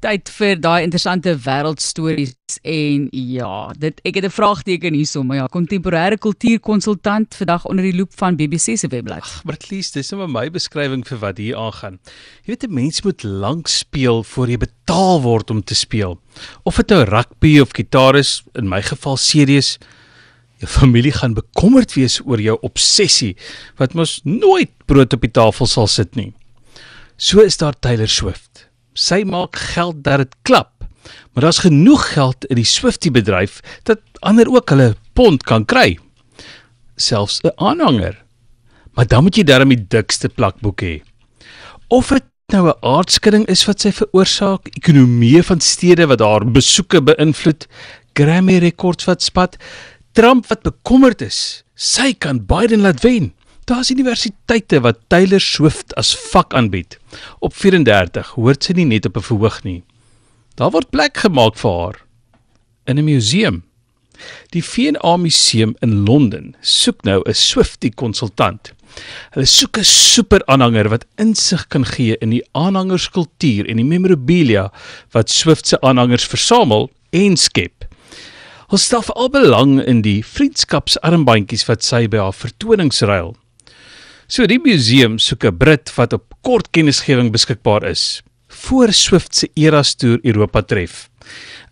tyd vir daai interessante wêreldstories en ja, dit ek het 'n vraagteken hierso, maar ja, kontemporêre kultuurkonsultant vandag onder die loop van BBC se webblad. Maar at least dis nou my beskrywing vir wat hier aangaan. Jy weet 'n mens moet lank speel voor jy betaal word om te speel. Of dit nou rugby of gitaar is, in my geval series, jou familie gaan bekommerd wees oor jou obsessie wat mos nooit brood op die tafel sal sit nie. So is daar Taylor Swift. Sy maak geld dat dit klap. Maar daar's genoeg geld in die Swiftie bedryf dat ander ook hulle pond kan kry. Selfs 'n aanhanger. Maar dan moet jy darm die dikste plakboek hê. Of dit nou 'n aardskudding is wat sy veroorsaak, ekonomie van stede wat haar besoeke beïnvloed, Grammy rekords wat spat, Trump wat bekommerd is, sy kan Biden laat wen. Daar's universiteite wat Taylor Swift as vak aanbied. Op 34 hoort sy nie net op 'n verhoog nie. Daar word plek gemaak vir haar in 'n museum. Die V&A Museum in Londen soek nou 'n Swiftie konsultant. Hulle soek 'n super aanhanger wat insig kan gee in die aanhangerskultuur en die memorabilia wat Swift se aanhangers versamel en skep. Ons stel veral belang in die vriendskapsarmbandjies wat sy by haar vertonings ruil. So die museum soek 'n Brit wat op kort kennisgewing beskikbaar is voor Swift se Eras toer Europa tref.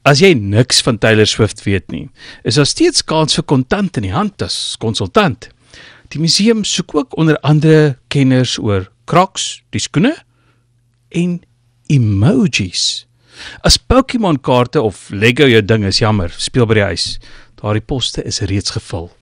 As jy niks van Taylor Swift weet nie, is daar steeds kans vir kontant in die hand as konsultant. Die museum soek ook onder andere kenners oor Crocs, die skoene en emojis. As Pokémon kaarte of Lego jou ding is jammer, speel by die huis. Daardie poste is reeds gevul.